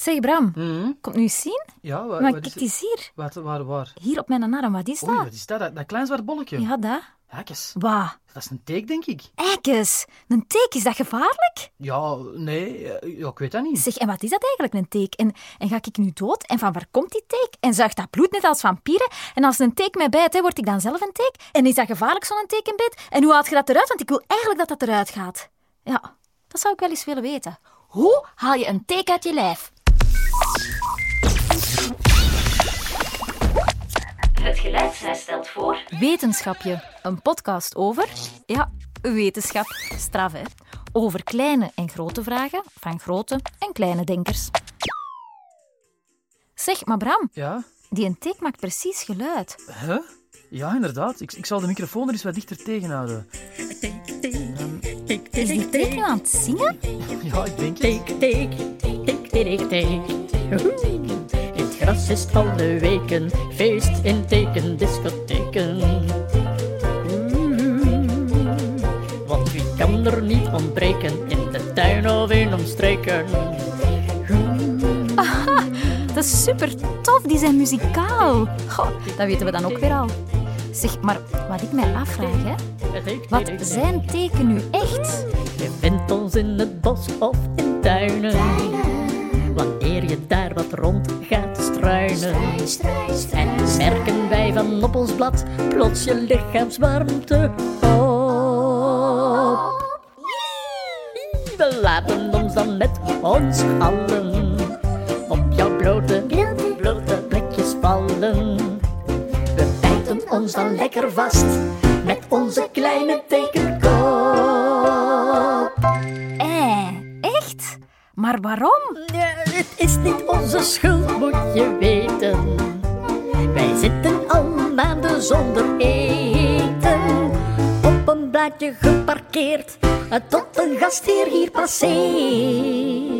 Zeg Bram, Mhm. komt nu eens zien? Ja, wa- Maar wat is kijk eens hier. Wat, waar, waar? Hier op mijn arm, wat is Oei, dat? wat is dat? Dat, dat klein zwart bolletje. Ja, dat. Hakes. Waar? Dat is een teek, denk ik. Eikes, een teek, is dat gevaarlijk? Ja, nee, eh, ja, ik weet dat niet. Zeg, en wat is dat eigenlijk, een teek? En, en ga ik nu dood? En van waar komt die teek? En zuigt dat bloed net als vampieren? En als een teek mij bijt, hè, word ik dan zelf een teek? En is dat gevaarlijk, zo'n tekenbeet? En hoe haalt je dat eruit? Want ik wil eigenlijk dat dat eruit gaat. Ja, dat zou ik wel eens willen weten. Hoe haal je een teek uit je lijf? Het geluidshuis stelt voor. Wetenschapje, een podcast over, ja, wetenschap, straf hè, over kleine en grote vragen van grote en kleine denkers. Zeg, maar Bram, Ja? die een teek maakt precies geluid. Huh? Ja, inderdaad. Ik, ik zal de microfoon er eens wat dichter tegenhouden. Is die teek nu aan het zingen? Ja, ik denk het. Teek, teek, teek, Het gras is alle weken feest in tekendiscotheken. Mm. Want wie kan er niet ontbreken in de tuin of in omstreken? Dat is super tof, die zijn muzikaal. Goh, dat weten we dan ook weer al. Zeg, maar wat ik mij afvraag, hè, wat zijn teken nu echt? Je vindt ons in het bos of in tuinen. Rond gaat struinen. En merken wij van op ons blad plots je lichaamswarmte op. We laten ons dan met ons allen op jouw blote, blote plekjes vallen. We bijten ons dan lekker vast met onze kleine tekenkop. Eh, echt? Maar waarom? Het is niet onze schuld, moet je weten. Wij zitten al maanden zonder eten. Op een blaadje geparkeerd, tot een gastheer hier passeert.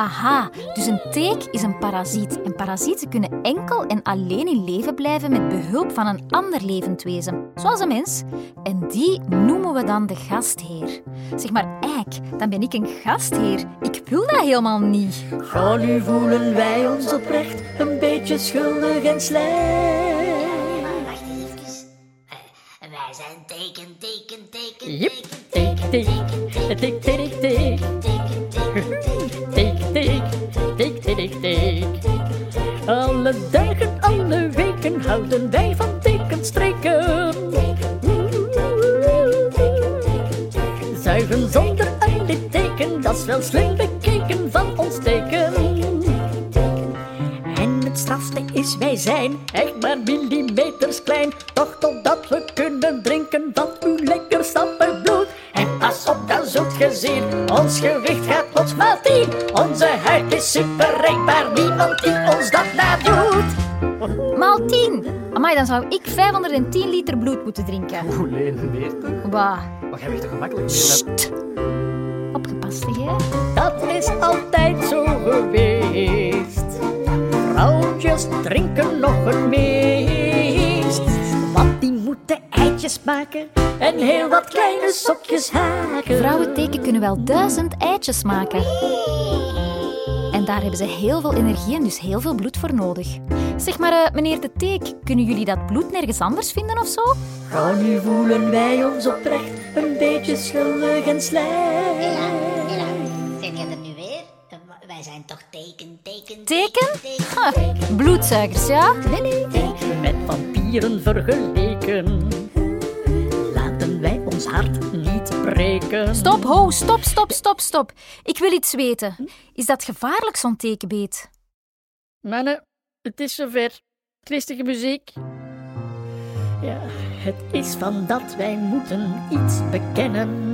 Aha, dus een teek is een parasiet. En parasieten kunnen enkel en alleen in leven blijven met behulp van een ander levend wezen, zoals een mens. En die noemen we dan de gastheer. Zeg maar, eik, dan ben ik een gastheer. Ik wil dat helemaal niet. Ga nu voelen wij ons oprecht een beetje schuldig en slecht. Wacht even. Eh, wij zijn teken, teken, teken, teken, teken, teken, teek, teek, teek. teken, Alle dagen, alle weken houden wij van tekenstreken. Zuigen zonder een litteken, dat is wel slim zijn echt maar millimeters klein. Toch totdat we kunnen drinken van uw lekker sappig bloed. En pas op, dan zult ge zien, ons gewicht gaat plots maal tien. Onze huid is super reikbaar, niemand die ons dat nadoet. Maal 10. Amai, dan zou ik 510 liter bloed moeten drinken. Oeh, Leen, meer toch? Bah, Maar jij weet toch gemakkelijk meer opgepast, hè? Dat is altijd zo geweest. Vrouwtjes drinken nog het meest. Want die moeten eitjes maken en heel wat kleine sokjes haken. Vrouwenteken kunnen wel duizend eitjes maken. En daar hebben ze heel veel energie en dus heel veel bloed voor nodig. Zeg maar, eh, meneer de Teek, kunnen jullie dat bloed nergens anders vinden of zo? Ga nu voelen wij ons oprecht een beetje schuldig en slecht. Hela, zeg je dat nu Wij zijn toch teken, teken, Teken? teken. Bloedzuigers, ja? Met vampieren vergeleken. Laten wij ons hart niet breken. Stop, ho, stop, stop, stop, stop. Ik wil iets weten. Is dat gevaarlijk, zo'n tekenbeet? Mannen, het is zover. Christige muziek. Ja, het is van dat wij moeten iets bekennen.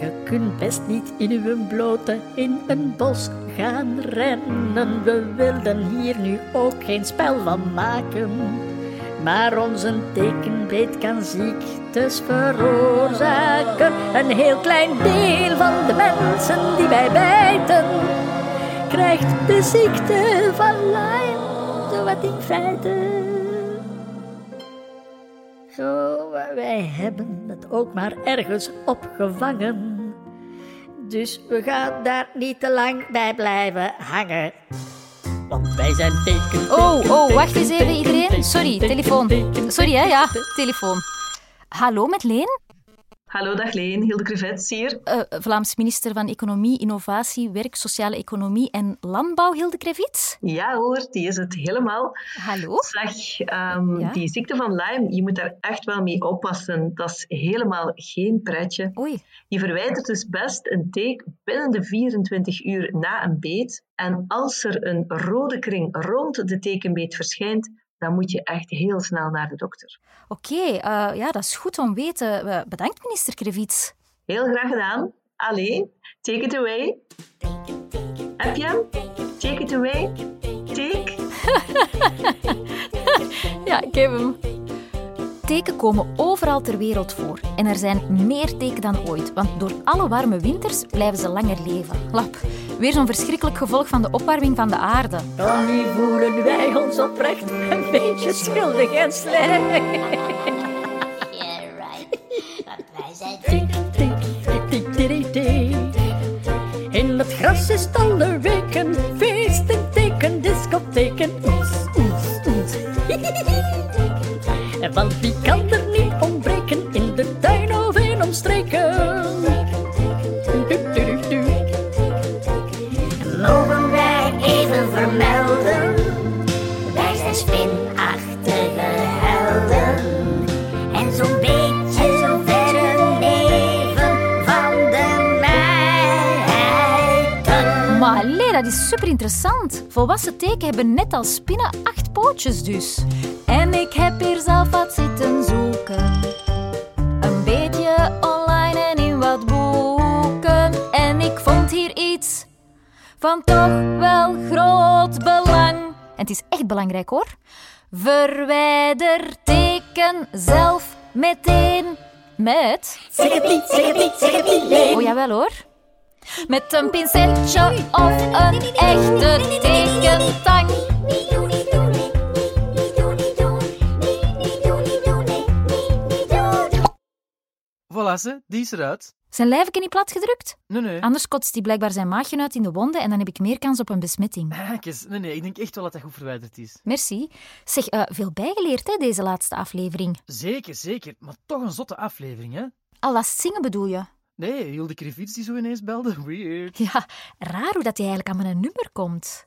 Je kunt best niet in uw blote in een bos gaan rennen. We wilden hier nu ook geen spel van maken. Maar onze tekenbeet kan ziektes veroorzaken. Een heel klein deel van de mensen die wij bijten krijgt de ziekte van Lyme, zowat in feite. Zo, wij hebben het ook maar ergens opgevangen. Dus we gaan daar niet te lang bij blijven hangen. Want wij zijn teken. Oh, teken, oh, wacht teken, eens even iedereen. teken, Sorry, teken, telefoon. teken, Sorry hè, ja, telefoon. Hallo met Leen, Hallo, dag Leen. Hilde Crevets hier. Eh, Vlaams minister van Economie, Innovatie, Werk, Sociale Economie en Landbouw, Hilde Krevits. Ja hoor, die is het helemaal. Hallo. Zeg, ehm, Ja? die ziekte van Lyme, je moet daar echt wel mee oppassen. Dat is helemaal geen pretje. Oei, Je verwijdert dus best een teek binnen de 24 uur na een beet. En als er een rode kring rond de tekenbeet verschijnt, dan moet je echt heel snel naar de dokter. oké, eh, ja, dat is goed om weten. Eh, bedankt, minister Krevits. Heel graag gedaan. Allee, take it away. Heb je hem? Take it away. Take. Ja, ik heb hem. Teken komen overal ter wereld voor. En er zijn meer teken dan ooit, want door alle warme winters blijven ze langer leven. Lap, weer zo'n verschrikkelijk gevolg van de opwarming van de aarde. Dan nu voelen wij ons oprecht een beetje schuldig en slecht. Yeah, right. Want wij zijn Tik, tik, tik, tik, tik, tik. In het gras is het alle weken feest en teken, discotheken. Oes, oes, oes. En Want die kan er niet ontbreken in de tuin of in omstreken. Maar allee, dat is super interessant. Volwassen teken hebben net als spinnen acht pootjes dus. En ik heb hier zelf wat zitten zoeken. Een beetje online en in wat boeken. En ik vond hier iets van toch wel groot belang. En het is echt belangrijk hoor. Verwijder teken zelf meteen met... Zeg het niet, zeg het niet, zeg het niet. Oh jawel hoor. Met een pincetje of een echte tekentang. Voilà, ze, die is eruit. Zijn lijfje niet platgedrukt? Nee, nee. Anders kotst hij blijkbaar zijn maagje uit in de wonden en dan heb ik meer kans op een besmetting. Kijk eens, nee, nee, ik denk echt wel dat dat goed verwijderd is. Merci. Zeg, eh, veel bijgeleerd hè, deze laatste aflevering. Zeker, zeker. Maar toch een zotte aflevering, hè? Al dat zingen bedoel je? Nee, Hilde Krivits die zo ineens belde. Weird. Ja, raar hoe dat hij eigenlijk aan mijn nummer komt.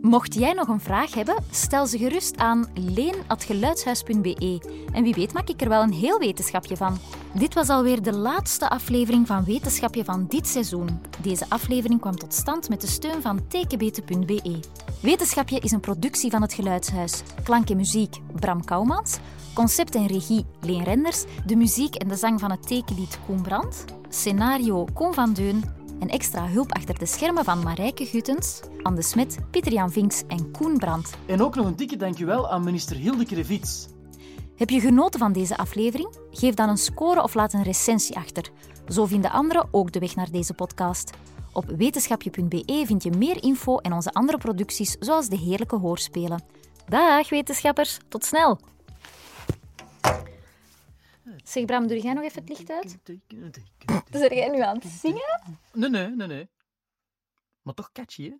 Mocht jij nog een vraag hebben, stel ze gerust aan leen.geluidshuis.be. En wie weet maak ik er wel een heel wetenschapje van. Dit was alweer de laatste aflevering van Wetenschapje van dit seizoen. Deze aflevering kwam tot stand met de steun van tekenbeten.be. Wetenschapje is een productie van het Geluidshuis. Klank en muziek Bram Kouwmans. Concept en regie Leen Renders. De muziek en de zang van het tekenlied Koen Brandt. Scenario Koen van Deun. En extra hulp achter de schermen van Marijke Guttens, Anne de Smet, Pieter-Jan Vinks en Koen Brandt. En ook nog een dikke dankjewel aan minister Hilde Krivits. Heb je genoten van deze aflevering? Geef dan een score of laat een recensie achter. Zo vinden anderen ook de weg naar deze podcast. Op wetenschapje.be vind je meer info en onze andere producties, zoals de heerlijke hoorspelen. Dag wetenschappers, tot snel! Zeg Bram, doe jij nog even het licht uit? Zijn jij nu aan het zingen? Nee, nee, nee, nee. Maar toch catchy, hè?